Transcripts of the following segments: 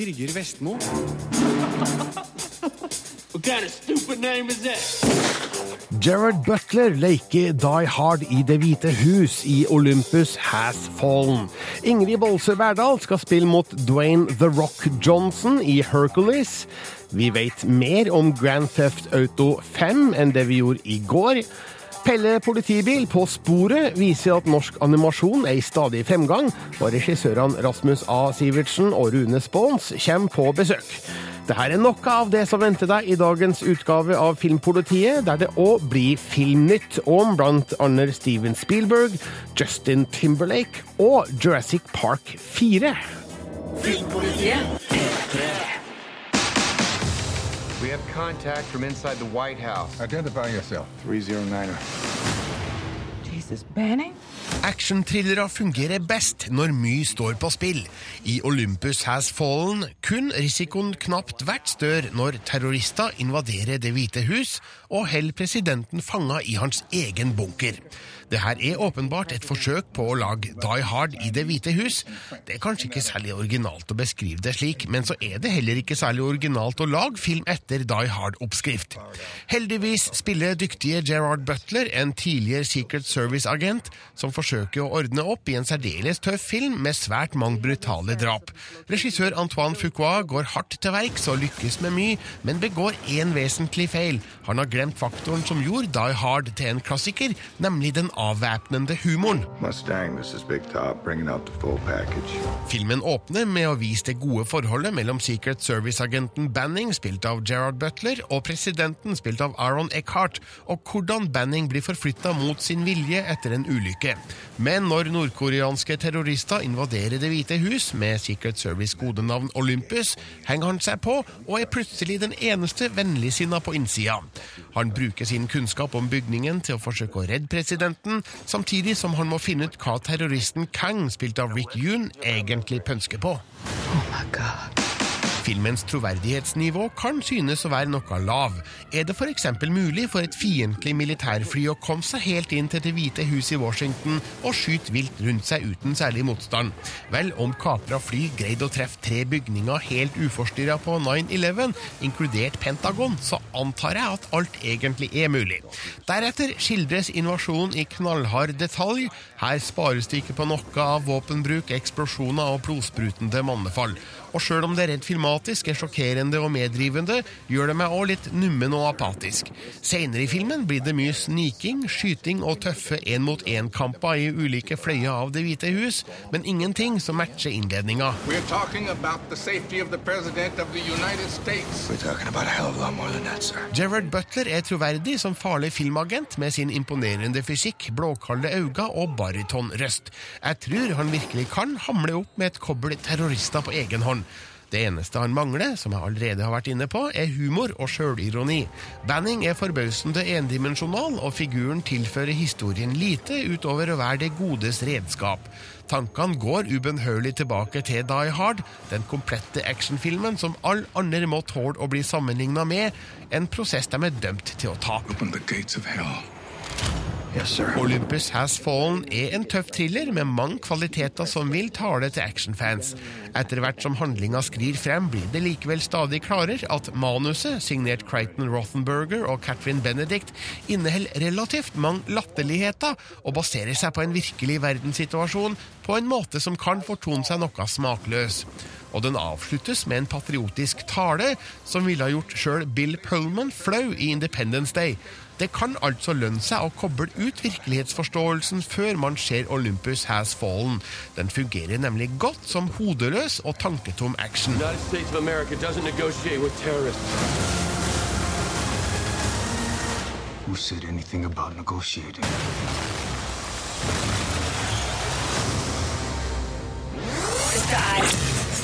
Birger Vestmo. Gerard Butler leker Die Hard i Det hvite hus i Olympus Has Fallen. Ingrid Bolse Verdal skal spille mot Dwayne The Rock Johnson i Hercules. Vi vet mer om Grand Theft Auto 5 enn det vi gjorde i går. Pelle politibil på sporet viser at norsk animasjon er i stadig fremgang, og regissørene Rasmus A. Sivertsen og Rune Spons kommer på besøk. Dette er noe av det som venter deg i dagens utgave av Filmpolitiet, der det òg blir filmnytt om blant annet Steven Spielberg, Justin Timberlake og Jurassic Park 4. We have contact from inside the White House. Identify yourself. 309er. Jesus, Banning? Actionthrillere fungerer best når mye står på spill. I Olympus Has Fallen kun risikoen knapt vært større når terrorister invaderer Det hvite hus og holder presidenten fanga i hans egen bunker. Det her er åpenbart et forsøk på å lage Die Hard i Det hvite hus. Det er kanskje ikke særlig originalt å beskrive det slik, men så er det heller ikke særlig originalt å lage film etter Die Hard-oppskrift. Heldigvis spiller dyktige Gerard Butler en tidligere Secret Service-agent som forsøker å ordne opp i en særdeles tøff film med svært mange brutale drap. Regissør Antoine Fuqua går hardt til verks og lykkes med mye, men begår én vesentlig feil. Han har glemt faktoren som gjorde Die Hard til en klassiker, nemlig den avvæpnende humoren. Mustang, Top. Filmen åpner med å vise det gode forholdet mellom Secret Service-agenten Banning, spilt av Gerard Butler, og presidenten, spilt av Aaron Eckhart, og hvordan Banning blir forflytta mot sin vilje etter en ulykke. Men når nordkoreanske terrorister invaderer Det hvite hus med Secret Service kodenavn Olympus, henger han seg på og er plutselig den eneste vennligsinna på innsida. Han bruker sin kunnskap om bygningen til å forsøke å redde presidenten, samtidig som han må finne ut hva terroristen Kang, spilt av Rick Yoon, egentlig pønsker på. Oh my God. Filmens troverdighetsnivå kan synes å være noe lav. Er det f.eks. mulig for et fiendtlig militærfly å komme seg helt inn til Det hvite hus i Washington og skyte vilt rundt seg uten særlig motstand? Vel, om kapra fly greide å treffe tre bygninger helt uforstyrra på 9-11, inkludert Pentagon, så antar jeg at alt egentlig er mulig. Deretter skildres invasjonen i knallhard detalj. Her spares det ikke på noe av våpenbruk, eksplosjoner og blodsprutende mannefall. Og sjøl om det rent filmatisk er sjokkerende og meddrivende, gjør det meg òg litt nummen og apatisk. Seinere i filmen blir det mye sniking, skyting og tøffe én-mot-én-kamper i ulike fløyer av Det hvite hus, men ingenting som matcher innledninga. We're talking about the safety of the President of the United States. We're talking about a hell of a lot more than that, sir. Gerard Butler er troverdig som farlig filmagent med sin imponerende fysikk, blåkalde øyne og baritonrøst. Jeg tror han virkelig kan hamle opp med et kobbel terrorister på egen hånd. Det eneste han mangler, som jeg allerede har vært inne på, er humor og sjølironi. Banning er forbausende endimensjonal, og figuren tilfører historien lite utover å være det godes redskap. Tankene går ubønnhørlig tilbake til Die Hard, den komplette actionfilmen som all andre må tåle å bli sammenligna med, en prosess de er dømt til å tape. Yes. Olympus Has Fallen er en tøff thriller med mange kvaliteter som vil tale til actionfans. Etter hvert som handlinga skrir frem, blir det likevel stadig klarere at manuset, signert Crichton Rothenberger og Catherine Benedict, inneholder relativt mange latterligheter og baserer seg på en virkelig verdenssituasjon på en måte som kan fortone seg noe smakløs. Og den avsluttes med en patriotisk tale som ville ha gjort sjøl Bill Pullman flau i Independence Day. Det kan altså lønne seg å koble ut virkelighetsforståelsen før man ser Olympus Has Fallen. Den fungerer nemlig godt som hodeløs og tanketom action. Who said anything about negotiating? Dette er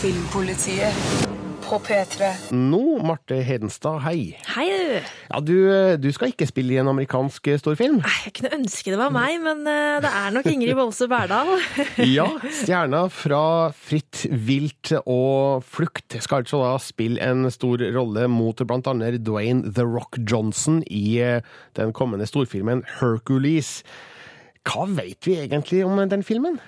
Filmpolitiet på P3. Nå, Marte Hedenstad, hei. Hei, du. Ja, du, du skal ikke spille i en amerikansk storfilm? Nei, Jeg kunne ønske det var meg, men eh, det er nok Ingrid Bolse Berdal. Ja, stjerna fra Fritt vilt og flukt skal altså da spille en stor rolle mot annet Dwayne The Rock Johnson i eh, den kommende storfilmen Hercules. Hva vet vi egentlig om den filmen?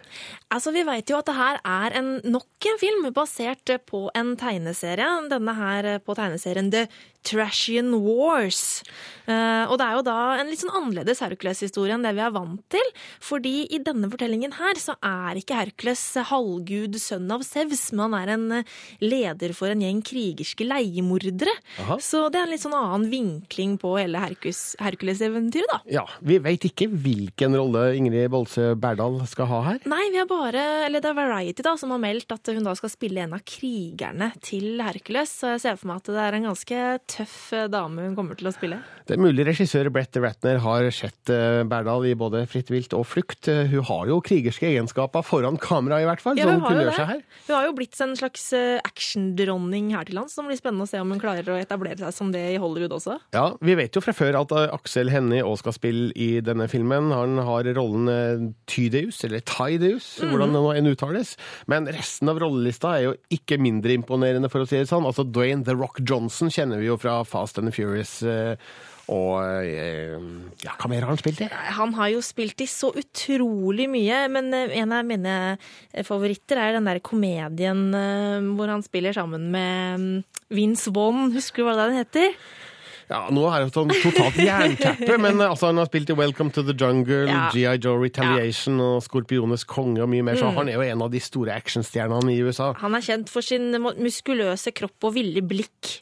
Altså, Vi vet jo at det her er en, nok en film basert på en tegneserie. Denne her på tegneserien The Trashian Wars. Eh, og det er jo da en litt sånn annerledes Hercules-historie enn det vi er vant til. Fordi i denne fortellingen her så er ikke Hercules halvgud sønn av Sevs, men han er en eh, leder for en gjeng krigerske leiemordere. Aha. Så det er en litt sånn annen vinkling på hele Hercules- Hercules-eventyret, da. Ja, Vi vet ikke hvilken rolle Ingrid Bolse Berdal skal ha her. Nei, vi har bare, eller det er Variety da, som har meldt at hun da skal spille en av krigerne til Hercules. Så jeg ser for meg at det er en ganske tøff eh, dame hun kommer til å spille. Det er mulig regissør Brett Ratner har sett eh, Berdal i både Fritt vilt og Flukt. Eh, Hun har jo krigerske egenskaper foran kamera, i hvert fall, Ja, hun har kunne jo gjøre seg her. det. Hun har jo blitt en slags actiondronning her til lands, som blir spennende å se om hun klarer å etablere seg som det i Hollywood også. Ja, Vi vet jo fra før at Aksel Hennie òg skal spille i denne filmen. Han har rollen Tydeus, eller Tydeus, Mhm. hvordan det nå enn uttales. Men resten av rollelista er jo ikke mindre imponerende, for å si det sånn. Altså Dwayne The Rock Johnson kjenner vi jo fra Fast and the Furious. eh, Og eh, ja, hva mer har han spilt i? Han har jo spilt i så utrolig mye, men eh, en av mine favoritter er den der komedien hvor han spiller sammen med mm, Vince Vaughn. Husker du hva den heter? Ja, Nå er det sånn totalt jernteppe, men altså, han har spilt i Welcome to the Jungle, Ja. GI Joe Retaliation og Skorpiones konge og mye mer, Mm. så han er jo en av de store actionstjernene i USA. Han er kjent for sin muskuløse kropp og ville blikk.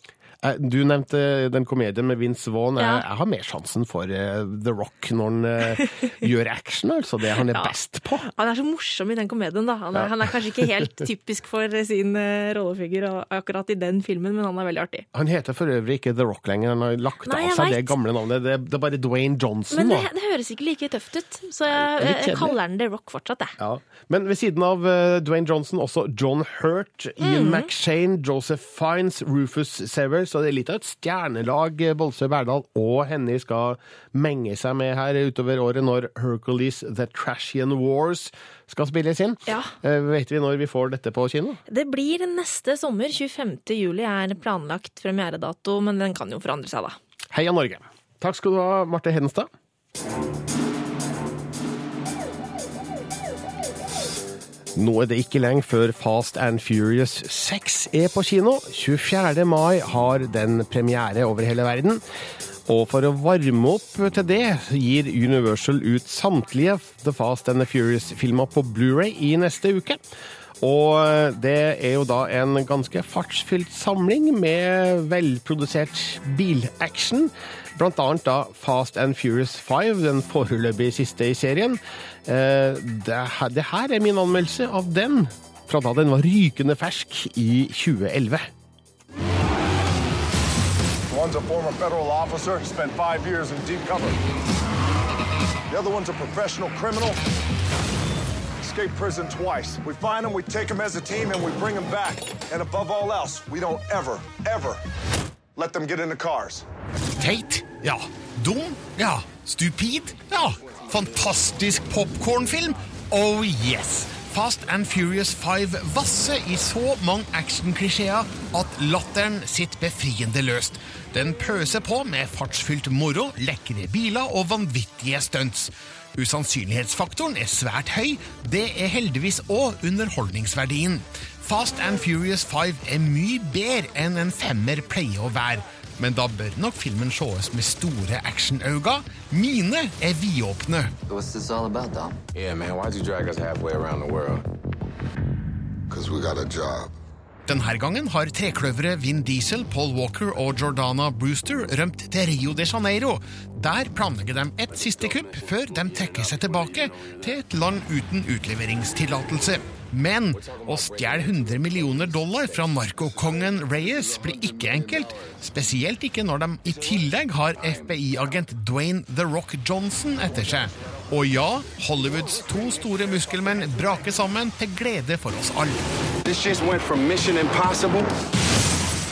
Eh, Du nevnte den komedien med Vince Vaughn. Ja. jeg har mer sjansen for eh, The Rock når han eh, gjør action, altså. Det han er Ja. best på. Han er så morsom i den komedien, da. Han er, Ja. han er kanskje ikke helt typisk for sin rollefigur akkurat i den filmen, men han er veldig artig. Han heter for øvrig ikke The Rock lenger. Han har lagt Nei, av seg seg det gamle navnet. Det, er bare Dwayne Johnson Men det, det høres ikke like tøft ut, så jeg, jeg, kaller han The Rock fortsatt, jeg. Ja. Men ved siden av eh, Dwayne Johnson også John Hurt, Ian Mhm. McShane, Joseph Fiennes, Rufus Sewell. Så det er litt av et stjernelag eh, Bolse Berdal og Henny skal menge seg med her utover året når Hercules The Trashian Wars skal spilles inn. Ja. Eh, vet vi når vi får dette på kino? Det blir neste sommer. 25. juli er planlagt premieredato, men den kan jo forandre seg, da. Heia Norge. Takk skal du ha, Marte Hedenstad. Nå er det ikke lenge før Fast and Furious 6 er på kino. 24. mai har den premiere over hele verden. Og for å varme opp til det, gir Universal ut samtlige The Fast and the Furious-filmer på Blu-ray i neste uke. Og det er jo da en ganske fartsfylt samling med velprodusert bilaction. Blant annet da Fast and Furious 5, den foreløpig siste i serien. Eh, Det her, det her er min anmeldelse av den, fra da den var rykende fersk i 2011. One's a former federal officer, spent five years in deep cover. The other one's a professional criminal. Escaped prison twice. We find him, we take him as a team, and we bring him back. And above all else, we don't ever, ever let them get into cars. Teit? Ja. Dum? Ja. Stupid? Ja. Fantastisk popkornfilm? Oh yes! Fast and Furious 5 vasser i så mange actionklisjeer at latteren sitter befriende løst. Den pøser på med fartsfylt moro, lekre biler og vanvittige stunts. Usannsynlighetsfaktoren er svært høy. Det er heldigvis òg underholdningsverdien. Fast and Furious 5 er mye bedre enn en femmer pleier å være. Men da bør nok filmen sees med store actionøyne. Mine er vidåpne. What's this all about, Dom? Yeah, man, why'd you drag us halfway around the world? Because we got a job. Denne gangen har trekløveret Vin Diesel, Paul Walker og Jordana Brewster rømt til Rio de Janeiro. Der planlegger de et siste kupp før de trekker seg tilbake til et land uten utleveringstillatelse. Men å stjele 100 millioner dollar fra narkokongen Reyes blir ikke enkelt. Spesielt ikke når de i tillegg har FBI-agent Dwayne The Rock Johnson etter seg. Og ja, Hollywoods to store muskelmenn braker sammen til glede for oss alle. This just went from Mission Impossible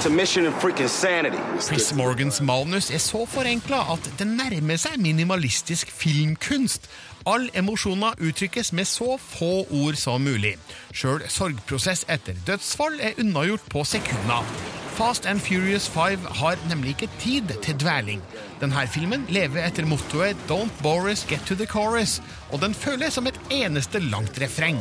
to Mission and freaking Sanity. Chris Morgans manus er så forenkla at det nærmer seg minimalistisk filmkunst. All emosjoner uttrykkes med så få ord som mulig. Sjøl sorgprosess etter dødsfall er unnagjort på sekunder. Fast and Furious 5 har nemlig ikke tid til dveling. Denne filmen lever etter mottoet Don't bore us, get to the chorus, og den føles som et eneste langt refreng.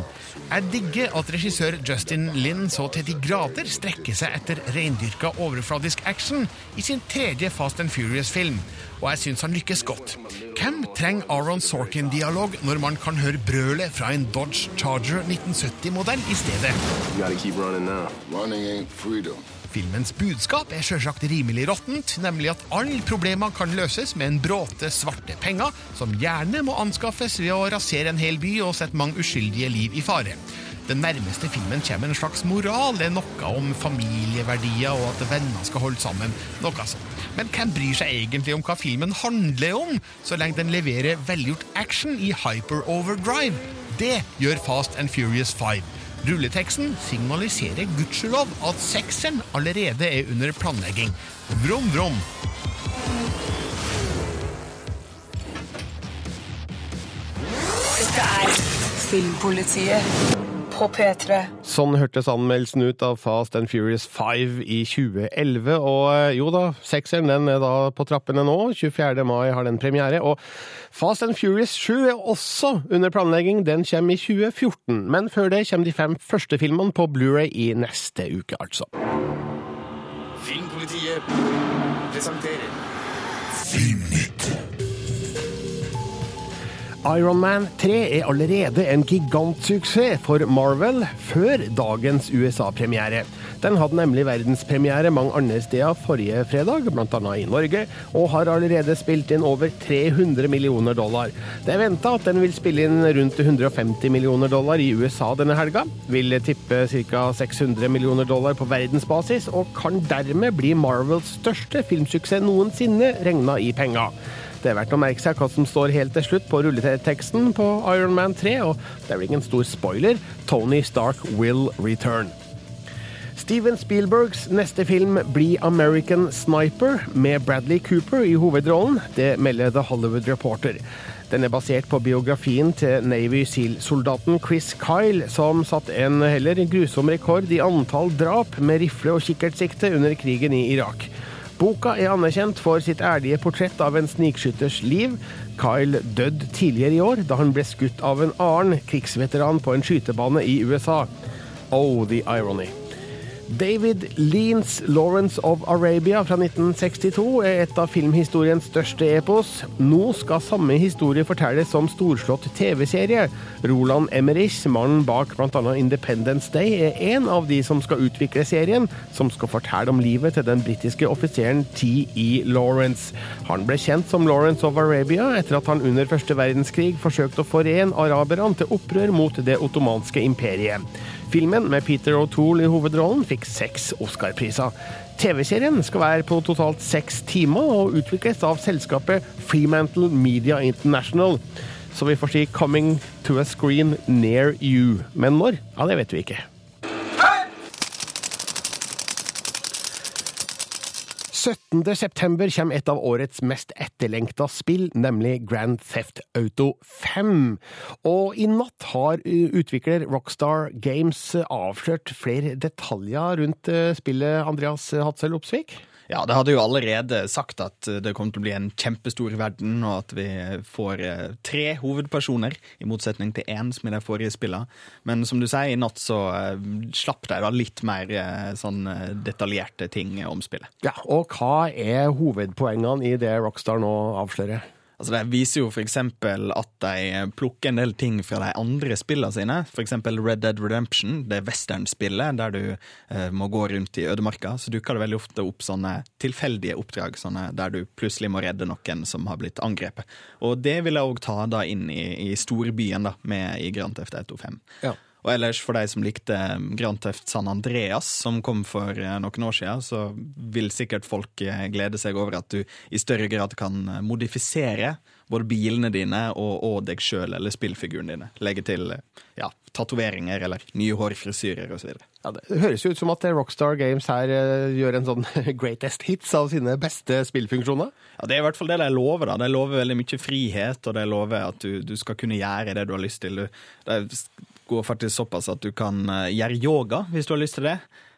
Jeg digger at regissør Justin Lin så til de grader strekker seg etter reindyrka overfladisk action i sin tredje Fast and Furious-film, og jeg syns han lykkes godt. Hvem trenger Aaron Sorkin-dialog når man kan høre brølet fra en Dodge Charger 1970-modell i stedet? You gotta keep running now. Running ain't freedom. Filmens budskap er sjølsagt rimelig råttent, nemlig at alle problemer kan løses med en bråte svarte penger, som gjerne må anskaffes ved å rasere en hel by og sette mange uskyldige liv i fare. Den nærmeste filmen kommer en slags moral, det er noe om familieverdier og at venner skal holde sammen. Noe sånt. Men hvem bryr seg egentlig om hva filmen handler om, så lenge den leverer velgjort action i hyper overdrive? Det gjør Fast and Furious 5. Rulleteksten signaliserer gudskjelov at sekseren allerede er under planlegging. Vrom, vrom. Dette er Filmpolitiet på P3. Sånn hørtes anmeldelsen ut av Fast and Furious 5 i 2011. Og eh, jo da, sekseren den er da på trappene nå. 24. mai har den premiere. Og Fast and Furious 7 er også under planlegging. Den kommer i 2014. Men før det kommer de fem første filmene på Blu-ray i neste uke, altså. Filmpolitiet presenterer Iron Man 3 er allerede en gigantsuksess for Marvel før dagens USA-premiere. Den hadde nemlig verdenspremiere mange andre steder forrige fredag, bl.a. i Norge, og har allerede spilt inn over 300 millioner dollar. Det er venta at den vil spille inn rundt 150 millioner dollar i USA denne helga, vil tippe ca. 600 millioner dollar på verdensbasis, og kan dermed bli Marvels største filmsuksess noensinne, regna i penger. Det er verdt å merke seg hva som står helt til slutt på rulleteksten på Iron Man 3, og det er vel ingen stor spoiler. Tony Stark will return. Steven Spielbergs neste film blir American Sniper, med Bradley Cooper i hovedrollen. Det melder The Hollywood Reporter. Den er basert på biografien til Navy Seal-soldaten Chris Kyle, som satte en heller grusom rekord i antall drap med rifle og kikkertsikte under krigen i Irak. Boka er anerkjent for sitt ærlige portrett av en snikskytters liv. Kyle døde tidligere i år da han ble skutt av en annen krigsveteran på en skytebane i USA. Oh, the irony. David Leans Lawrence of Arabia fra 1962 er et av filmhistoriens største epos. Nå skal samme historie fortelles som storslått TV-serie. Roland Emmerich, mannen bak bl.a. Independence Day, er en av de som skal utvikle serien, som skal fortelle om livet til den britiske offiseren T.E. Lawrence. Han ble kjent som Lawrence of Arabia etter at han under første verdenskrig forsøkte å forene araberne til opprør mot det ottomanske imperiet. Filmen med Peter O'Toole i hovedrollen fikk seks Oscar-priser. TV-serien skal være på totalt seks timer og utvikles av selskapet Fremantle Media International. Så vi får si 'coming to a screen near you'. Men når? Ja, det vet vi ikke. 17. september kommer et av årets mest etterlengta spill, nemlig Grand Theft Auto 5. Og i natt har utvikler Rockstar Games avslørt flere detaljer rundt spillet, Andreas Hatzel Opsvik? Ja, det hadde jo allerede sagt at det kommer til å bli en kjempestor verden, og at vi får eh, tre hovedpersoner, i motsetning til én som i de forrige spillene. Men som du sier, i natt så eh, slapp de da litt mer eh, sånn detaljerte ting om spillet. Ja, og hva er hovedpoengene i det Rockstar nå avslører? Altså, De viser jo f.eks. at de plukker en del ting fra de andre spillene sine. F.eks. Red Dead Redemption, det westernspillet der du eh, må gå rundt i ødemarka. Så dukker det veldig ofte opp sånne tilfeldige oppdrag sånne der du plutselig må redde noen som har blitt angrepet. Og det vil jeg òg ta da inn i, i storbyen da, med i Grand Theft Auto 5. Ja. Og ellers, for de som likte Grand Theft San Andreas, som kom for eh, noen år siden, så vil sikkert folk eh, glede seg over at du i større grad kan eh, modifisere både bilene dine og, og deg sjøl eller spillfigurene dine. Legge til ja, tatoveringer eller nye hårfrisyrer osv. Ja, det høres jo ut som at Rockstar Games her gjør en sånn greatest hits av sine beste spillfunksjoner. Ja, Det er i hvert fall det de lover. da. De lover veldig mye frihet, og de lover at du, du skal kunne gjøre det du har lyst til. De går faktisk såpass at du kan gjøre yoga hvis du har lyst til det.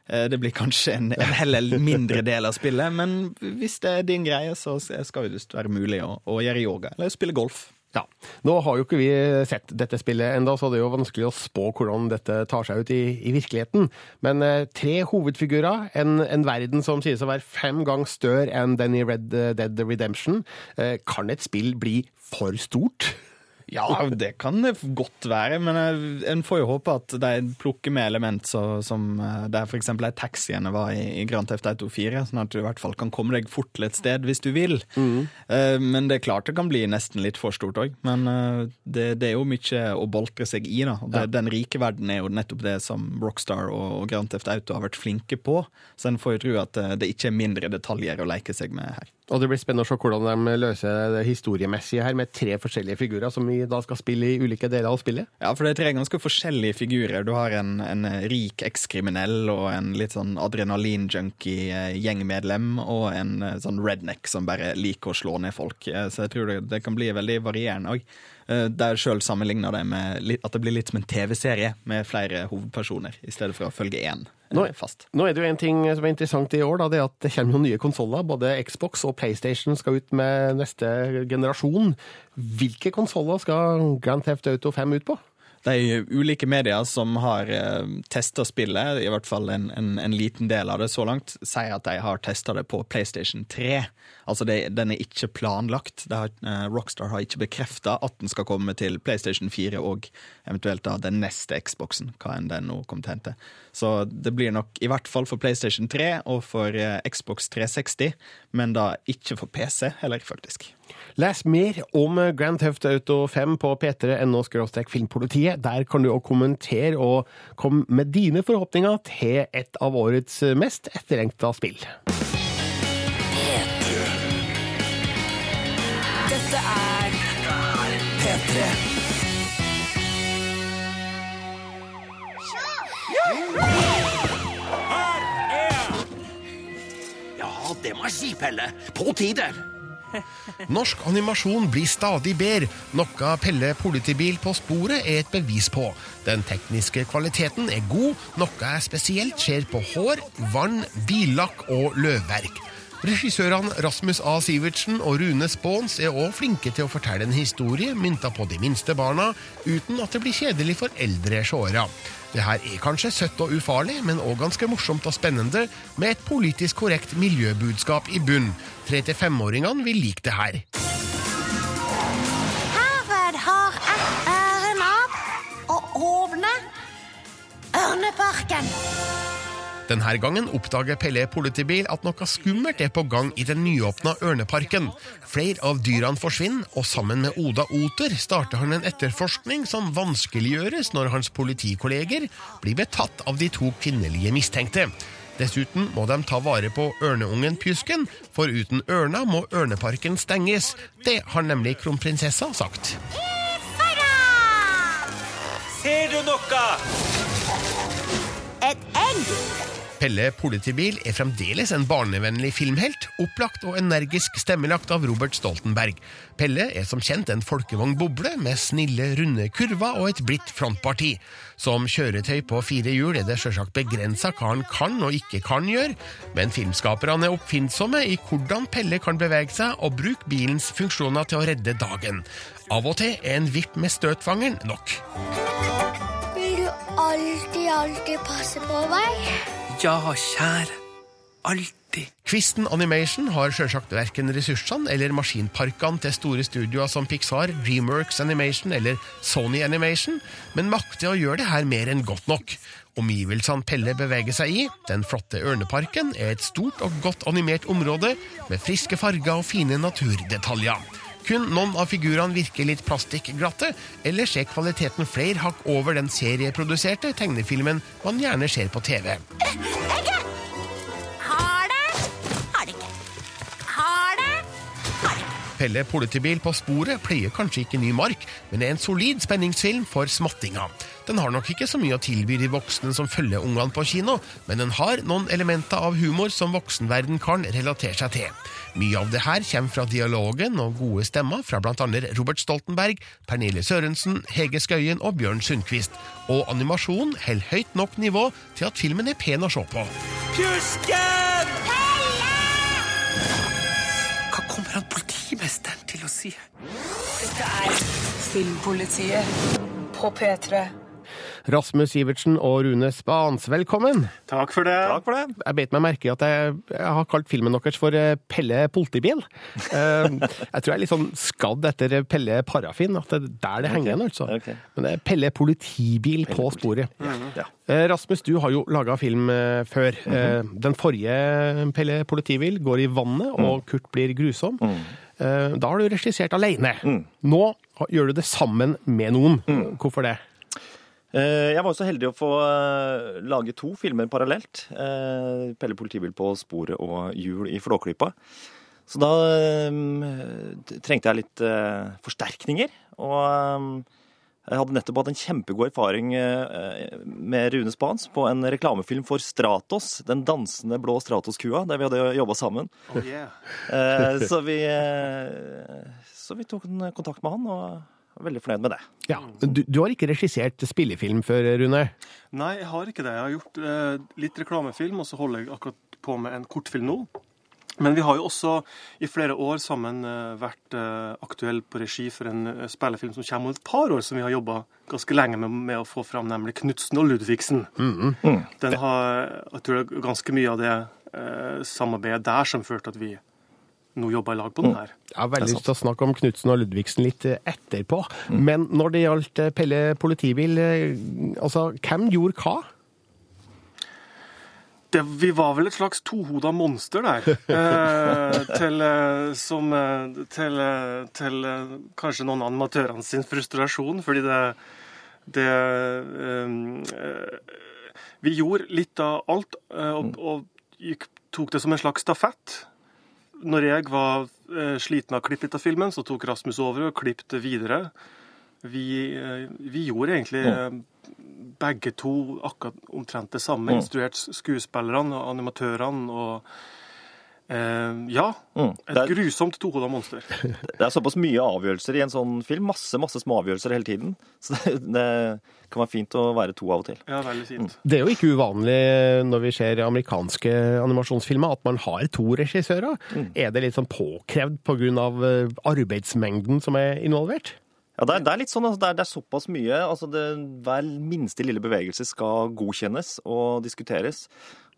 Eh, Det blir kanskje en, en heller mindre del av spillet, men hvis det er din greie, så skal det være mulig å, å gjøre yoga eller spille golf. Ja. Nå har jo ikke vi sett dette spillet enda, så det er jo vanskelig å spå hvordan dette tar seg ut i, i virkeligheten. Men eh, tre hovedfigurer, en, en verden som sies å være fem ganger større enn den i Red Dead Redemption. Eh, kan et spill bli for stort? Ja, det kan det godt være, men en får jo håpe at de plukker med element så, som eh, der f.eks. de taxiene var i, i Grand Theft Auto 4, sånn at du i hvert fall kan komme deg fort til et sted hvis du vil. Eh, Men det er klart det kan bli nesten litt for stort òg. Men uh, det, det er jo mye å boltre seg i, da. Og det, Den rike verden er jo nettopp det som Rockstar og, og Grand Theft Auto har vært flinke på, så en får jo tro at det, det ikke er mindre detaljer å leke seg med her. Og det blir spennende å se hvordan de løser det historiemessige her, med tre forskjellige figurer som vi da skal spille i ulike deler av spillet. Ja, for det er tre ganske forskjellige figurer. Du har en, en rik ekskriminell og en litt sånn adrenalin-junkie eh, gjengmedlem, og en eh, sånn redneck som bare liker å slå ned folk. Eh, Så jeg tror det, det kan bli veldig varierende òg. Der sjøl sammenligner det med at det blir litt som en TV-serie med flere hovedpersoner, i stedet for å følge én Nå, eh, fast. nå er det jo en ting som er interessant i år, da, det er at det kommer jo nye konsoller. Både Xbox og PlayStation skal ut med neste generasjon. Hvilke konsoller skal Grand Theft Auto 5 ut på? De ulike medier som har eh, testa spillet, i hvert fall en, en, en liten del av det så langt, sier at de har testa det på PlayStation 3. Altså det, Den er ikke planlagt. Har, eh, Rockstar har ikke bekrefta at den skal komme til PlayStation 4 og eventuelt da den neste Xboxen, hva enn den nå kommer til å hente. Så det blir nok i hvert fall for PlayStation 3 og for eh, Xbox 360, men da ikke for PC heller, faktisk. Les mer om Grand Theft Auto 5 på p3.no filmpolitiet. Der kan du også kommentere og komme med dine forhåpninger til et av årets mest etterlengta spill. Dette er P3. Det må jeg si, Pelle. På tide. Norsk animasjon blir stadig bedre, noe Pelle politibil på sporet er et bevis på. Den tekniske kvaliteten er god, noe jeg spesielt ser på hår, vann, billakk og løvverk. Regissørene Rasmus A. Sivertsen og Rune Spåns er òg flinke til å fortelle en historie mynta på de minste barna, uten at det blir kjedelig for eldre seere. Det her er kanskje søtt og ufarlig, men òg ganske morsomt og spennende, med et politisk korrekt miljøbudskap i bunn. Tre- til femåringene vil like det her. Herved har jeg æren av å åpne Ørneparken. Denne gangen oppdager Pelle politibil at noe skummelt er på gang i den nyåpna Ørneparken. Flere av dyrene forsvinner, og sammen med Oda Oter starter han en etterforskning som vanskeliggjøres når hans politikolleger blir betatt av de to kvinnelige mistenkte. Dessuten må de ta vare på ørneungen Pjusken, for uten ørna må Ørneparken stenges. Det har nemlig kronprinsessa sagt. Ser du noe? Et egg. Pelle politibil er fremdeles en barnevennlig filmhelt, opplagt og energisk stemmelagt av Robert Stoltenberg. Pelle er som kjent en folkevognboble med snille, runde kurver og et blidt frontparti. Som kjøretøy på fire hjul er det sjølsagt begrensa hva han kan og ikke kan gjøre, men filmskaperne er oppfinnsomme i hvordan Pelle kan bevege seg og bruke bilens funksjoner til å redde dagen. Av og til er en vipp med støtfangeren nok. Alltid, alltid passe på meg? Ja, kjære. Alltid. Kvisten Animation har sjølsagt verken ressursene eller maskinparkene til store studioer som Pixar, Dreamworks Animation eller Sony Animation, men makter å gjøre det her mer enn godt nok. Omgivelsene Pelle beveger seg i, den flotte Ørneparken, er et stort og godt animert område med friske farger og fine naturdetaljer. Kun noen av figurene virker litt plastikkglatte, ellers er kvaliteten flere hakk over den serieproduserte tegnefilmen man gjerne ser på TV. Har det? Pelle politibil på sporet pleier kanskje ikke ny mark, men er en solid spenningsfilm for smattinga. Den har nok ikke så mye å tilby de voksne som følger ungene på kino, men den har noen elementer av humor som voksenverden kan relatere seg til. Mye av det her kommer fra dialogen og gode stemmer fra bl.a. Robert Stoltenberg, Pernille Sørensen, Hege Skøyen og Bjørn Sundquist. Og animasjonen holder høyt nok nivå til at filmen er pen å se på. Pjusken! Hva kommer han politimesteren til å si? Dette er Filmpolitiet på P3. Rasmus Sivertsen og Rune Spans, velkommen. Takk for det. Takk for det. Jeg beit meg merke i at jeg, jeg har kalt filmen deres for eh, Pelle politibil. Eh, jeg tror jeg er litt sånn skadd etter Pelle Parafin, at det er der det henger igjen, altså. Men det er Pelle politibil på sporet. Ja. Ja. Rasmus, du har jo laga film før. før. -hmm. Den forrige Pelle politibil går i vannet, og Kurt blir grusom. Eh, Da har du regissert alene. Nå gjør du det sammen med noen. Hvorfor det? Eh, Jeg var så heldig å få eh, lage to filmer parallelt. Eh, Pelle politibil på sporet og Jul i Flåklypa. Så da eh, trengte jeg litt eh, forsterkninger. Og eh, jeg hadde nettopp hatt en kjempegod erfaring eh, med Rune Spans på en reklamefilm for Stratos, den dansende blå Stratos-kua, der vi hadde jobba sammen. Oh, yeah. Eh, Så vi, eh, så vi tok en kontakt med han, og var veldig fornøyd med det. Ja, du, du har ikke regissert spillefilm før, Rune? Nei, jeg har ikke det. Jeg har gjort litt reklamefilm, og så holder jeg akkurat på med en kortfilm nå. Men vi har jo også i flere år sammen eh, vært eh, aktuell på regi for en eh, spillefilm som kommer om et par år, som vi har jobba ganske lenge med, med å få fram, nemlig 'Knutsen og Ludvigsen'. Den har, jeg tror det er ganske mye av det eh, samarbeidet der som førte at vi nå jobber i lag på den her. Jeg har veldig lyst til å snakke om Knutsen og Ludvigsen litt etterpå. etterpå. Men når det gjaldt Pelle politibil, altså, hvem gjorde hva? Det, vi var vel et slags tohoda monster der. Eh, til, eh, som, eh, til, eh, til kanskje noen av animatørene sin frustrasjon, fordi det, det eh, Vi gjorde litt av alt, og, og gikk, tok det som en slags stafett. Når jeg var sliten av å klippe litt av filmen, så tok Rasmus over og klippet videre. Vi, eh, vi gjorde egentlig mm. begge to akkurat omtrent det samme. Mm. Instruert skuespillerne og animatørene og eh, Ja. Mm. Et er- grusomt tohoda monster. Det er såpass mye avgjørelser i en sånn film. Masse masse små avgjørelser hele tiden. Så det, det kan være fint å være to av og til. Ja, veldig fint. Det er jo ikke uvanlig når vi ser amerikanske animasjonsfilmer at man har to regissører. Er det litt sånn påkrevd pga. arbeidsmengden som er involvert? Ja, det er, det er litt sånn, altså, det, er, det er såpass mye. altså det, Hver minste lille bevegelse skal godkjennes og diskuteres.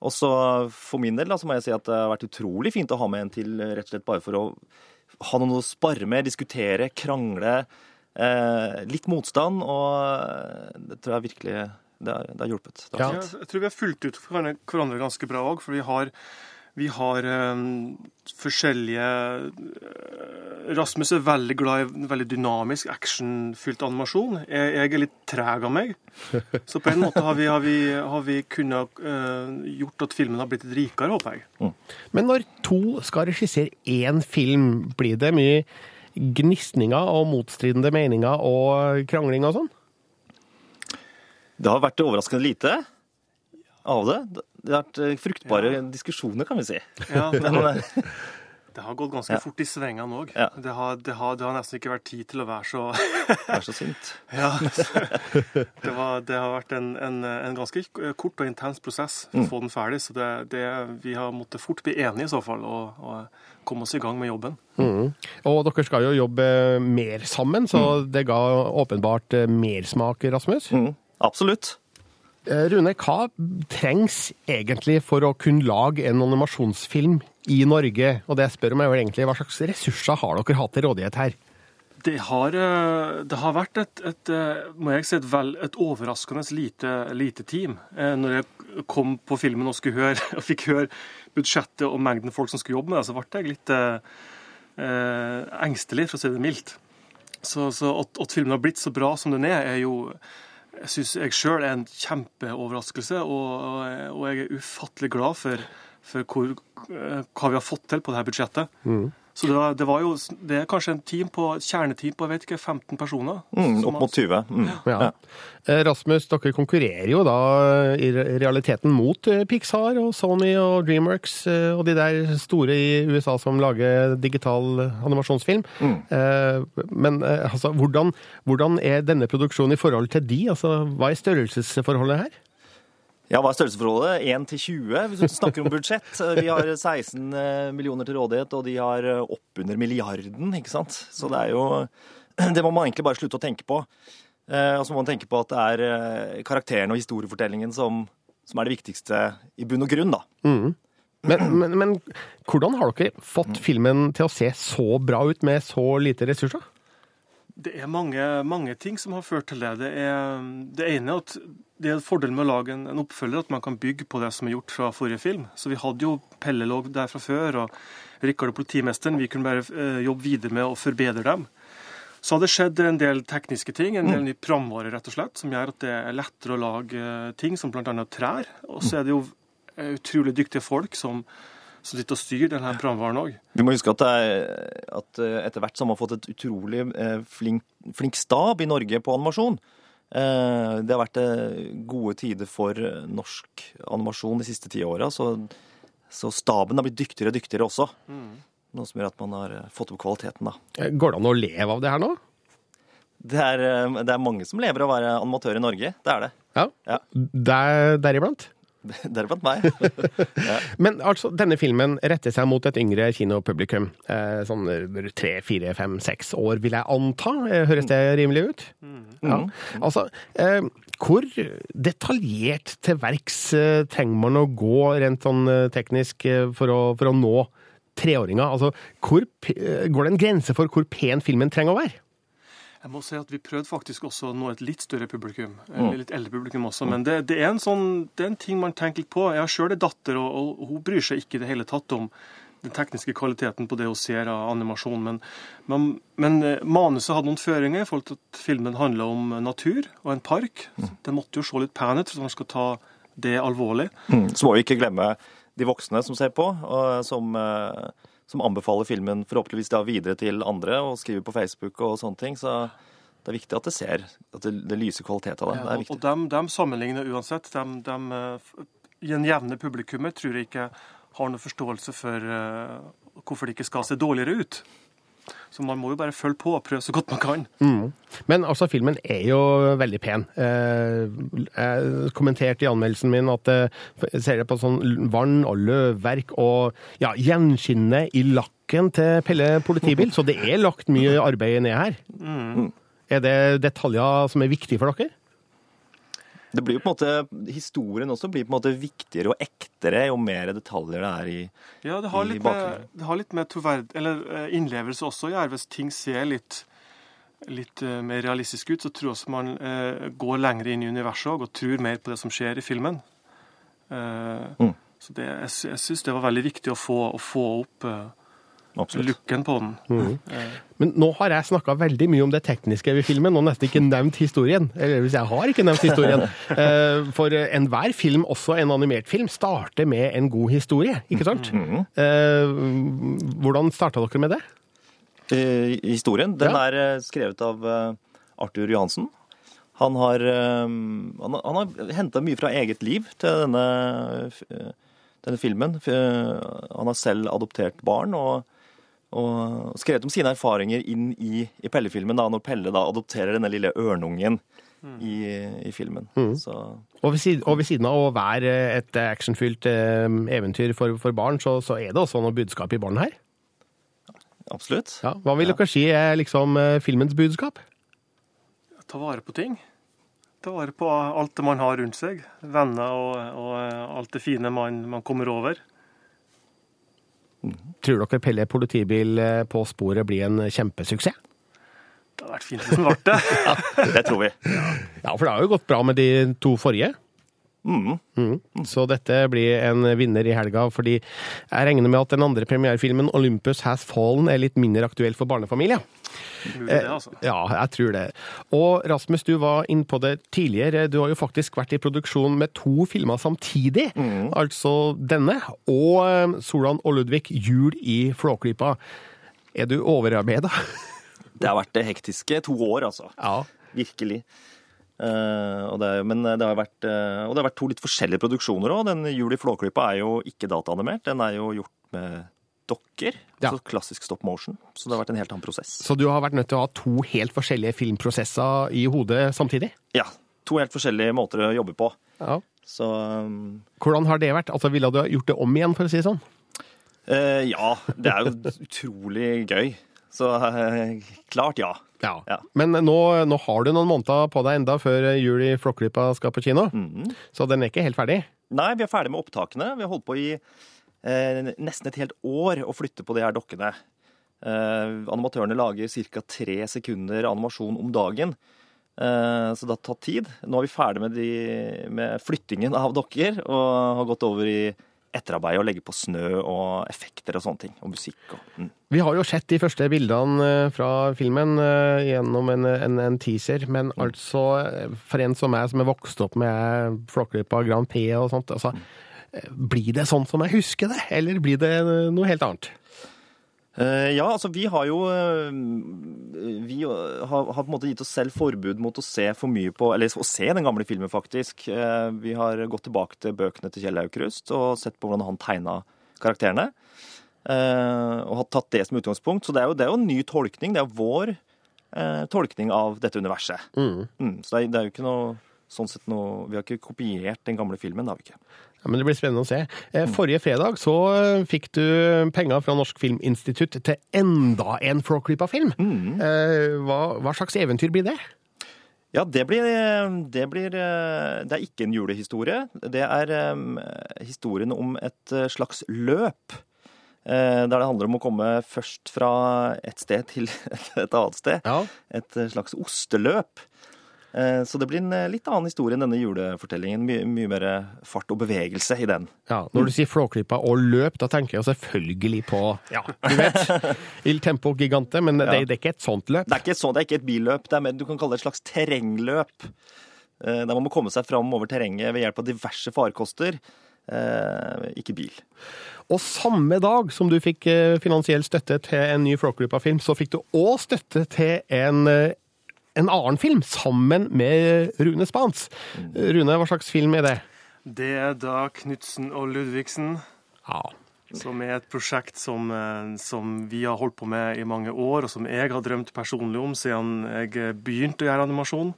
Og så for min del da, så må jeg si at det har vært utrolig fint å ha med en til, rett og slett bare for å ha noen å spare med, diskutere, krangle. Eh, litt motstand, og det tror jeg virkelig det har, hjulpet. Det Ja, jeg tror vi har fulgt ut hverandre ganske bra òg, for vi har, vi har eh, forskjellige eh, Rasmus er veldig glad i veldig dynamisk, actionfylt animasjon. Jeg, jeg er litt treg av meg. Så på en måte har vi, har vi, har vi kunnet uh, gjort at filmen har blitt litt rikere, håper jeg. Men når to skal regissere én film, blir det mye gnisninger og motstridende meninger og krangling og sånn? Det har vært overraskende lite av det. Det har vært fruktbare fruktbare diskusjoner, kan vi si. Ja, det, har, eh, det har gått ganske Ja. fort i svingene òg. Ja. Det, har, det, det har nesten ikke vært tid til å være så Vær så sint. Ja. Det, var, det har vært en, en, en ganske kort og intens prosess for å Mm. få den ferdig. Så det, det, vi har måttet fort bli enige i så fall, og, og komme oss i gang med jobben. Mm. Og dere skal jo jobbe mer sammen, så det ga åpenbart eh, mersmak, Rasmus. Absolutt. Eh, Rune, hva trengs egentlig for å kunne lage en animasjonsfilm i Norge? Og det spør om er jo egentlig, hva slags ressurser har dere hatt til rådighet her? Det har, eh, det har vært et, et, eh, må jeg si, et, vel, et overraskende lite, lite team. Når jeg kom på filmen og, høre, og fikk høre budsjettet og mengden folk som skulle jobbe med det, så ble jeg litt eh, engstelig, for å si det mildt. Så, så at, at filmen har blitt så bra som den er, er jo jeg syns jeg sjøl er en kjempeoverraskelse, og, og, jeg er ufattelig glad for, for hvor, eh, hva vi har fått til på dette budsjettet. Så det var, det var jo Det er kanskje en team på, kjerneteam på jeg vet ikke, 15 personer. Mm, opp mot 20. Mm. Ja. Ja. Rasmus, dere konkurrerer jo da i realiteten mot eh, Pixar og Sony og Dreamworks eh, og de der store i USA som lager digital animasjonsfilm. Mm. Men eh, altså, hvordan, hvordan er denne produksjonen i forhold til de? Altså, hva er størrelsesforholdet her? Ja, Hva er størrelsesforholdet? 1 til 20, hvis du snakker om budsjett. Vi har 16 millioner til rådighet, og de har oppunder milliarden, ikke sant. Så det er jo Det må man egentlig bare slutte å tenke på. Eh, Og så må man tenke på at det er eh, karakteren og historiefortellingen som, som er det viktigste i bunn og grunn, da. Mm. Men, men, men hvordan har dere fått filmen til å se så bra ut med så lite ressurser? Det er mange, mange ting som har ført til det. Det, er, det ene er at det er fordelen med å lage en, en oppfølger, at man kan bygge på det som er gjort fra forrige film. Så vi hadde jo Pelle lå der fra før, og Rikard og politimesteren. Vi kunne bare eh, jobbe videre med å forbedre dem. Så har det skjedd en del tekniske ting, en del ny programvare rett og slett, som gjør at det er lettere å lage eh, ting som bl.a. trær. Og så er det jo eh, utrolig dyktige folk som, som sitter og styrer denne programvaren òg. Vi må huske at, at eh, etter hvert så har man fått et utrolig flink, flink stab i Norge på animasjon. Eh, Det har vært eh, gode tider for eh, norsk animasjon de siste ti åra, så, så staben har blitt dyktigere og dyktigere også. Noe som gjør at man har fått opp kvaliteten, da. Går det an å leve av det her nå? Det er, det er mange som lever av å være animatør i Norge. Det er det. Ja. Ja. Der, deriblant? Deriblant meg. Men altså, denne filmen retter seg mot et yngre kinopublikum. Eh, sånn tre, fire, fem, seks år, vil jeg anta. Eh, Høres det rimelig ut? Ja. Altså, eh, hvor detaljert til verks eh, trenger man å gå rent sånn eh, teknisk eh, for å, for å nå treåringer? Altså, hvor, eh, går det en grense for hvor pen filmen trenger å være? Jeg må si at Vi prøvde faktisk også å nå et litt større publikum. Mm. eller Litt eldre publikum også. Men det, det, er en sånn, det er en ting man tenker litt på. Jeg har sjøl en datter, og, og hun bryr seg ikke i det hele tatt om den tekniske kvaliteten på det hun ser av animasjon. Men, men, men eh, manuset hadde noen føringer i forhold til at filmen handla om natur og en park. Den måtte jo se litt pen ut for at man skal ta det alvorlig. Mm. Så må vi ikke glemme de voksne som ser på, og som, eh, som anbefaler filmen forhåpentligvis da videre til andre og skriver på Facebook og sånne ting. Så det er viktig at det ser at det, det lyser kvalitet av det. det er og de og dem, dem sammenligner uansett. De, de, eh, jevne publikummer tror jeg ikke har noen forståelse for eh, hvorfor det ikke skal se dårligere ut. Så man må jo bare følge på og prøve så godt man kan. Mm. Men altså, filmen er jo veldig pen. Eh, jeg kommenterte i anmeldelsen min at eh, jeg ser det på sånn vann og løvverk og ja, gjenskinnet i lakken til Pelle politibil, så det er lagt mye arbeid ned her. Mm. Er det detaljer som er viktige for dere? Det blir jo på en måte, Historien også blir på en måte viktigere og ektere jo mer detaljer det er i, Ja, det har i litt med, bakgrunnen. det har litt med troverd, eller eh, innlevelse også å gjøre. Hvis ting ser litt, litt eh, mer realistisk ut, så tror jeg også man eh, går lenger inn i universet og tror mer på det som skjer i filmen. Eh, Mm. Så det, jeg, jeg syns det var veldig viktig å få, å få opp eh, looken på den. Eh, Men nå har jeg snakka veldig mye om det tekniske ved filmen, og nesten ikke nevnt historien. Eller hvis jeg har ikke nevnt historien. Eh, For enhver film, også en animert film, starter med en god historie, ikke sant? Eh, Hvordan starta dere med det? Eh, historien. Den Ja. er eh, skrevet av eh, Arthur Johansen. Han har, eh, han, har- henta mye fra eget liv til denne, eh, denne filmen. Eh, Han har selv adoptert barn og, og skrevet om sine erfaringer inn i, i Pelle-filmen, da, når Pelle da adopterer denne lille ørnungen i, i filmen. Mm. Så Og ved, siden, og ved siden av å være et actionfylt eh, eventyr for, for barn, så, så er det også noe budskap i barn her. absolutt. Ja, hva vil dere si er liksom eh, filmens budskap? ta vare på ting. Ta vare på alt det man har rundt seg. Venner og, og alt det fine man, man kommer over. Tror dere Pelle politibil eh, på sporet blir en kjempesuksess? Det hadde vært fint hvis den ble det. ja, det tror vi. Ja, for det har jo gått bra med de to forrige. Mhm. Mm. Så dette blir en vinner i helga, fordi jeg regner med at den andre premierefilmen, 'Olympus Has Fallen', er litt mindre aktuell for barnefamilier. Det, altså. Ja, jeg tror det. Og Rasmus, du var innpå det tidligere. Du har jo faktisk vært i produksjon med to filmer samtidig. Altså denne og eh, Solan og Ludvig 'Jul i Flåklypa'. Er du overarbeida? Det har vært det hektiske to år, altså. Ja. Virkelig. Eh, det, men det har vært, eh, og det har vært to litt forskjellige produksjoner òg. Den Jul i Flåklypa er jo ikke dataanimert. Den er jo gjort med dokker. Ja. Altså klassisk stop motion. Så det har vært en helt annen prosess. Så du har vært nødt til å ha to helt forskjellige filmprosesser i hodet samtidig? Ja. To helt forskjellige måter å jobbe på. Ja. Så um, Hvordan har det vært? Altså, Ville du gjort det om igjen, for å si det sånn? eh, ja, det er jo utrolig gøy. Så eh, klart ja. Ja. Men nå, nå har du noen måneder på deg enda før jul i Flåklypa skal på kino, Mhm. så den er ikke helt ferdig. Nei, vi er ferdig med opptakene. Vi har holdt på i eh, nesten et helt år å flytte på de her dokkene. Eh, animatørene lager ca. tre sekunder animasjon om dagen. Eh, så det har tatt tid. Nå er vi ferdig med, de, med flyttingen av dokker og har gått over i etterarbeid og legge på snø og effekter og sånne ting. Og musikk. Og, mm. Vi har jo sett de første bildene eh, fra filmen eh, gjennom en, en, en teaser, men altså eh, for en som meg som er vokst opp med Flåklypa Grand P og sånt, altså, mm. blir det sånn som jeg husker det, eller blir det noe helt annet? Eh, Ja, altså vi har jo eh, Vi har, har på en måte gitt oss selv forbud mot å se for mye på Eller å se den gamle filmen, faktisk. Eh, Vi har gått tilbake til bøkene til Kjell Aukrust og sett på hvordan han tegna karakterene. Og har tatt det som utgangspunkt. Så det er jo, det er jo en ny tolkning. Det er vår tolkning av dette universet. Mm, så det er, det er jo ikke noe Sånn sett noe Vi har ikke kopiert den gamle filmen, det har vi ikke. Ja, men Det blir spennende å se. Eh, Forrige fredag så eh, fikk du penger fra Norsk Filminstitutt til enda en Flåklypa-film. Mm. Hva, hva slags eventyr blir det? Ja, det blir, det blir eh, Det er ikke en julehistorie. Det er um, historien om et eh, slags løp. eh, Der det handler om å komme først fra et sted til et annet sted. Et eh, slags osteløp. Eh, Så det blir en eh, litt annen historie enn denne julefortellingen. Mye, mye mer fart og bevegelse i den. Ja, Når du sier Flåklypa og løp, da tenker jeg selvfølgelig på ja, du vet, Il Tempo Gigante, men det, Ja. det er ikke et sånt løp. Det er ikke, et sånt, det er ikke et billøp, det er mer, du kan kalle det et slags terrengløp. Eh, Der man må komme seg fram over terrenget ved hjelp av diverse farkoster. Eh, ikke bil. Og samme dag som du fikk finansiell støtte til en ny Flåklypa-film, så fikk du òg støtte til en, en annen film sammen med Rune Spans. Rune, hva slags film er det? Det er da Knutsen og Ludvigsen. Som er et prosjekt som, eh, som vi har holdt på med i mange år, og som jeg har drømt personlig om siden jeg begynte å gjøre animasjon.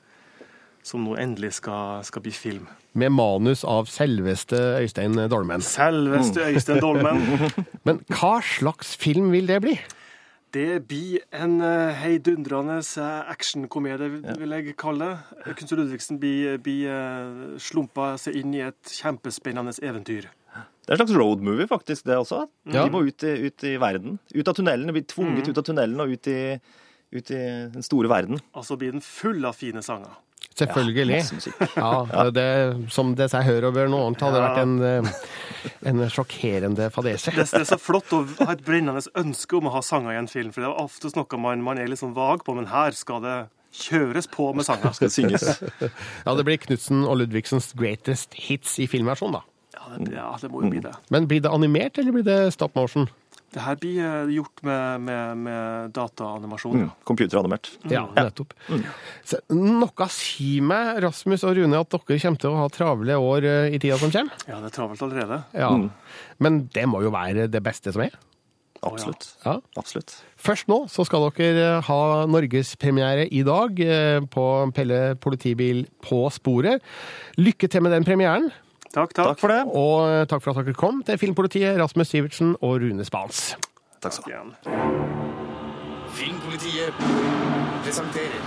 Som nå endelig skal, skal bli film. Med manus av selveste Øystein Dolmen. Selveste Øystein Dolmen. Men hva slags film vil det bli? Det blir en uh, heidundrende eh, actionkomedie, vil jeg kalle det. Knut Ludvigsen blir, blir uh, slumpa seg inn i et kjempespennende eventyr. Det er en slags roadmovie, faktisk, det også. Ja. De må ut i, ut i verden. Ut av tunnelen. Blir tvunget mm. ut av tunnelen og ut i, ut i den store verden. Altså blir den full av fine sanger. Selvfølgelig. Ja. Ja, det, som det seg hør bør noe annet, hadde Ja. vært en, eh, en sjokkerende fadese. Det, det er så flott å ha et brennende ønske om å ha sanger i en film, for det er oftest noe man, man er litt sånn vag på, men her skal det kjøres på med sanger. ja, det blir Knutsen og Ludvigsens greatest hits i filmversjon, da. Ja, det, ja, det må jo bli det. Men blir det animert, eller blir det stop motion? Det her blir eh, gjort med, med, med dataanimasjon. Mm. Computeranimert. Ja, nettopp. Så, noe sier meg, Rasmus og Rune, at dere kommer til å ha travle år eh, i tida som kommer. Ja, det er travelt allerede. Ja. Men det må jo være det beste som er? Absolutt. Ja. Absolutt. Først nå så skal dere ha norgespremiere i dag eh, på Pelle politibil på sporet. Lykke til med den premieren. Takk, takk. for det. Og eh, takk for at dere kom til Filmpolitiet, Rasmus Sivertsen og Rune Spans. Takk skal du ha. Filmpolitiet presenterer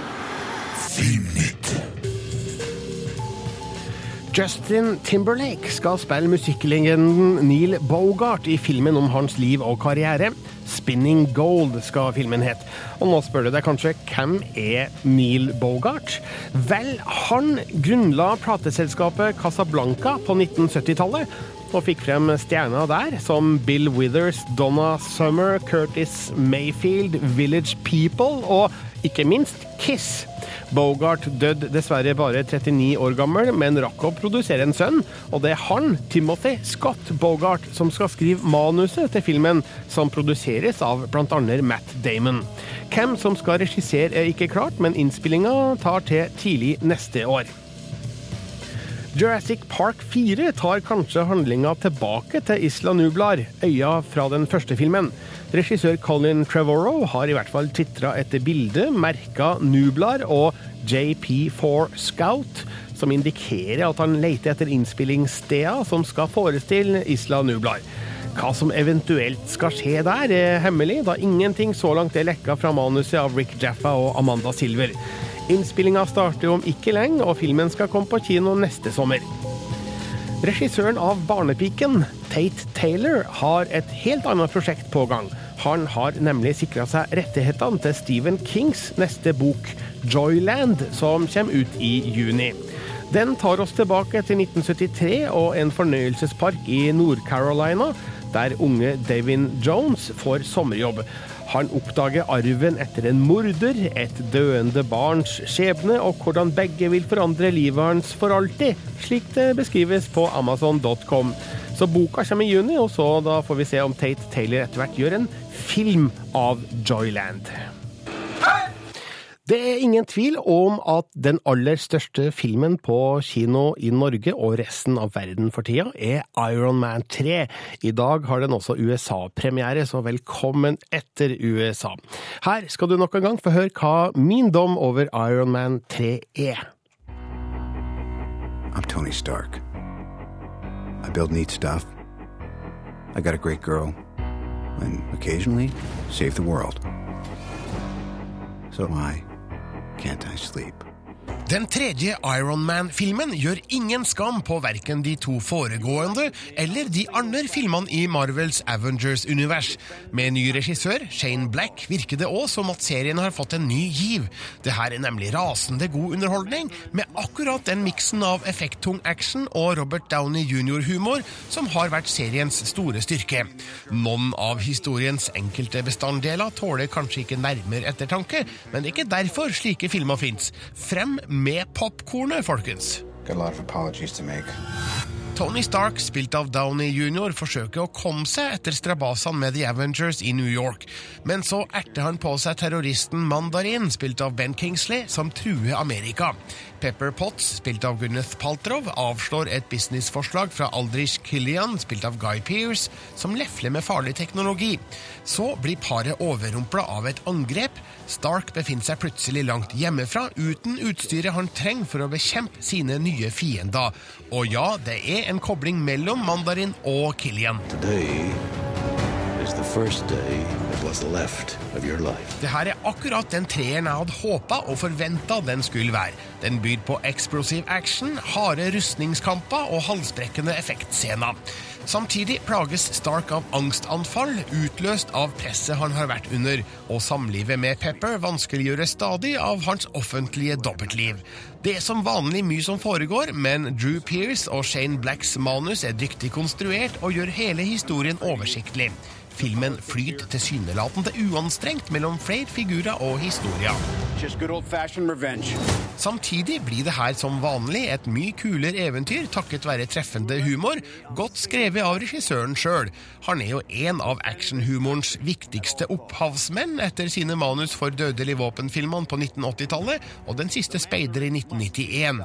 Justin Timberlake skal spille musikklegenden Neil Bogart i filmen om hans liv og karriere. 'Spinning Gold' skal filmen hete. Og nå spør du deg kanskje hvem er Neil Bogart? Vel, han grunnla plateselskapet Casablanca på 1970-tallet. og fikk frem stjerner der som Bill Withers, Donna Summer, Curtis Mayfield, Village People og ikke minst Kiss. Bogart døde dessverre bare 39 år gammel, men rakk å produsere en sønn. Og det er han, Timothy Scott Bogart, som skal skrive manuset til filmen, som produseres av bl.a. Matt Damon. Hvem som skal regissere er ikke klart, men innspillinga tar til tidlig neste år. Jurassic Park 4 tar kanskje handlinga tilbake til Isla Nublar, øya fra den første filmen. Regissør Colin Trevorrow har i hvert fall titra etter bildet merka Nublar og JP4 Scout, som indikerer at han leter etter innspillingssteder som skal forestille Isla Nublar. Hva som eventuelt skal skje der, er hemmelig, da ingenting så langt er lekka fra manuset av Rick Jaffa og Amanda Silver. Innspillinga starter om ikke lenge, og filmen skal komme på kino neste sommer. Regissøren av Barnepiken, Tate Taylor, har et helt annet prosjekt på gang. Han har nemlig sikra seg rettighetene til Stephen Kings neste bok, Joyland, som kommer ut i juni. Den tar oss tilbake til 1973 og en fornøyelsespark i Nord-Carolina, der unge Davin Jones får sommerjobb. Han oppdager arven etter en morder, et døende barns skjebne, og hvordan begge vil forandre livet hans for alltid, slik det beskrives på amazon.com. Så boka kommer i juni, og så da får vi se om Tate Taylor etter hvert gjør en film av Joyland. Det er ingen tvil om at den aller største filmen på kino i Norge og resten av verden for tida er Iron Man 3. I dag har den også USA-premiere, så velkommen etter USA. Her skal du nok en gang få høre hva min dom over Iron Man 3 er. I'm Tony Stark. I build neat stuff. I got a great girl. And occasionally, save the world. So why can't I sleep? Den tredje Iron Man-filmen gjør ingen skam på verken de to foregående eller de andre filmene i Marvels Avengers-univers. Med ny regissør, Shane Black, virker det òg som at serien har fått en ny giv. Det her er nemlig rasende god underholdning, med akkurat den miksen av effekttung action og Robert Downey jr.-humor som har vært seriens store styrke. Noen av historiens enkelte bestanddeler tåler kanskje ikke nærmere ettertanke, men det er ikke derfor slike filmer fins. Frem med popkornet, folkens! Tony Stark, spilt av Downey jr., forsøker å komme seg etter strabasene med The Avengers i New York, men så erter han på seg terroristen Mandarin, spilt av Ben Kingsley, som truer Amerika. Pepper Potts, spilt av Gwyneth Paltrow, avslår et businessforslag fra Aldrich Killian, spilt av Guy Pearce, som lefler med farlig teknologi. Så blir paret overrumpla av et angrep. Stark befinner seg plutselig langt hjemmefra, uten utstyret han trenger for å bekjempe sine nye fiender. Og ja, det er en kobling mellom Mandarin og Killian. Today Det her er akkurat den treeren jeg hadde håpa og forventa den skulle være. Den byr på eksplosiv action, harde rustningskamper og halsbrekkende effektscener. Samtidig plages Stark av angstanfall, utløst av presset han har vært under, og samlivet med Pepper vanskeliggjøres stadig av hans offentlige dobbeltliv. Det er som vanlig mye som foregår, men Drew Pearce og Shane Blacks manus er dyktig konstruert og gjør hele historien oversiktlig. Filmen flyter tilsynelatende uanstrengt mellom flere figurer og historier. Samtidig blir det her som vanlig et mye kulere eventyr takket være treffende humor, godt skrevet av regissøren sjøl. Han er jo en av actionhumorens viktigste opphavsmenn etter sine manus for Dødelig våpen-filmene på 1980-tallet og Den siste speider i 1991.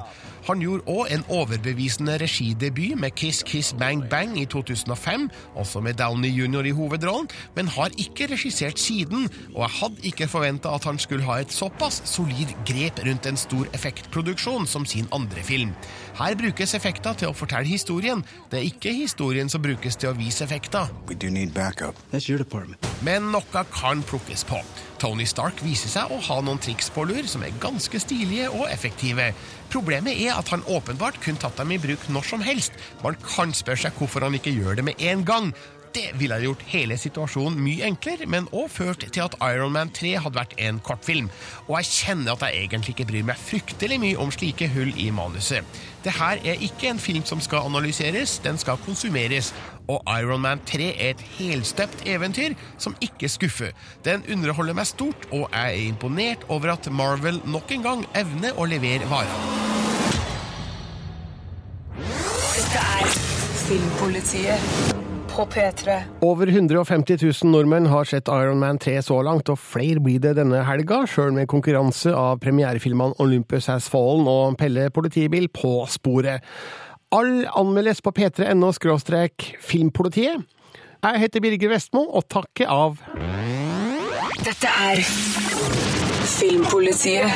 Han gjorde òg en overbevisende regidebut med Kiss Kiss Bang Bang i 2005, også med Downey jr. i hovedrollen, men har ikke regissert siden, og jeg hadde ikke forventa at han skulle ha et såpass solid grep rundt en stor effektproduksjon som sin andre film. Her brukes effekter til å fortelle historien, det er ikke historien som brukes til å vise effekter. We do need backup. That's your department. Men noe kan plukkes på. Tony Stark viser seg å ha noen triks på lur som er ganske stilige og effektive. Problemet er at han åpenbart kunne tatt dem i bruk når som helst. Man kan spørre seg hvorfor han ikke gjør det med en gang. Det ville gjort hele situasjonen mye enklere, men òg ført til at Iron Man 3 hadde vært en kortfilm. Og jeg kjenner at jeg egentlig ikke bryr meg fryktelig mye om slike hull i manuset. Det her er ikke en film som skal analyseres, den skal konsumeres. Og Iron Man 3 er et helstøpt eventyr som ikke skuffer. Den underholder meg stort, og jeg er imponert over at Marvel nok en gang evner å levere varer. Dette er Filmpolitiet på P3. Over 150 000 nordmenn har sett Iron Man 3 så langt, og flere blir det denne helga, sjøl med konkurranse av premierefilmene Olympus Has Fallen og Pelle politibil på sporet. All anmeldes på p3.no skråstrek filmpolitiet. Jeg heter Birger Vestmo og takker av Dette er Filmpolitiet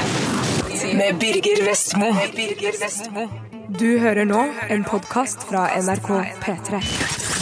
med Birger Vestmo. Du hører nå en podkast fra NRK P3.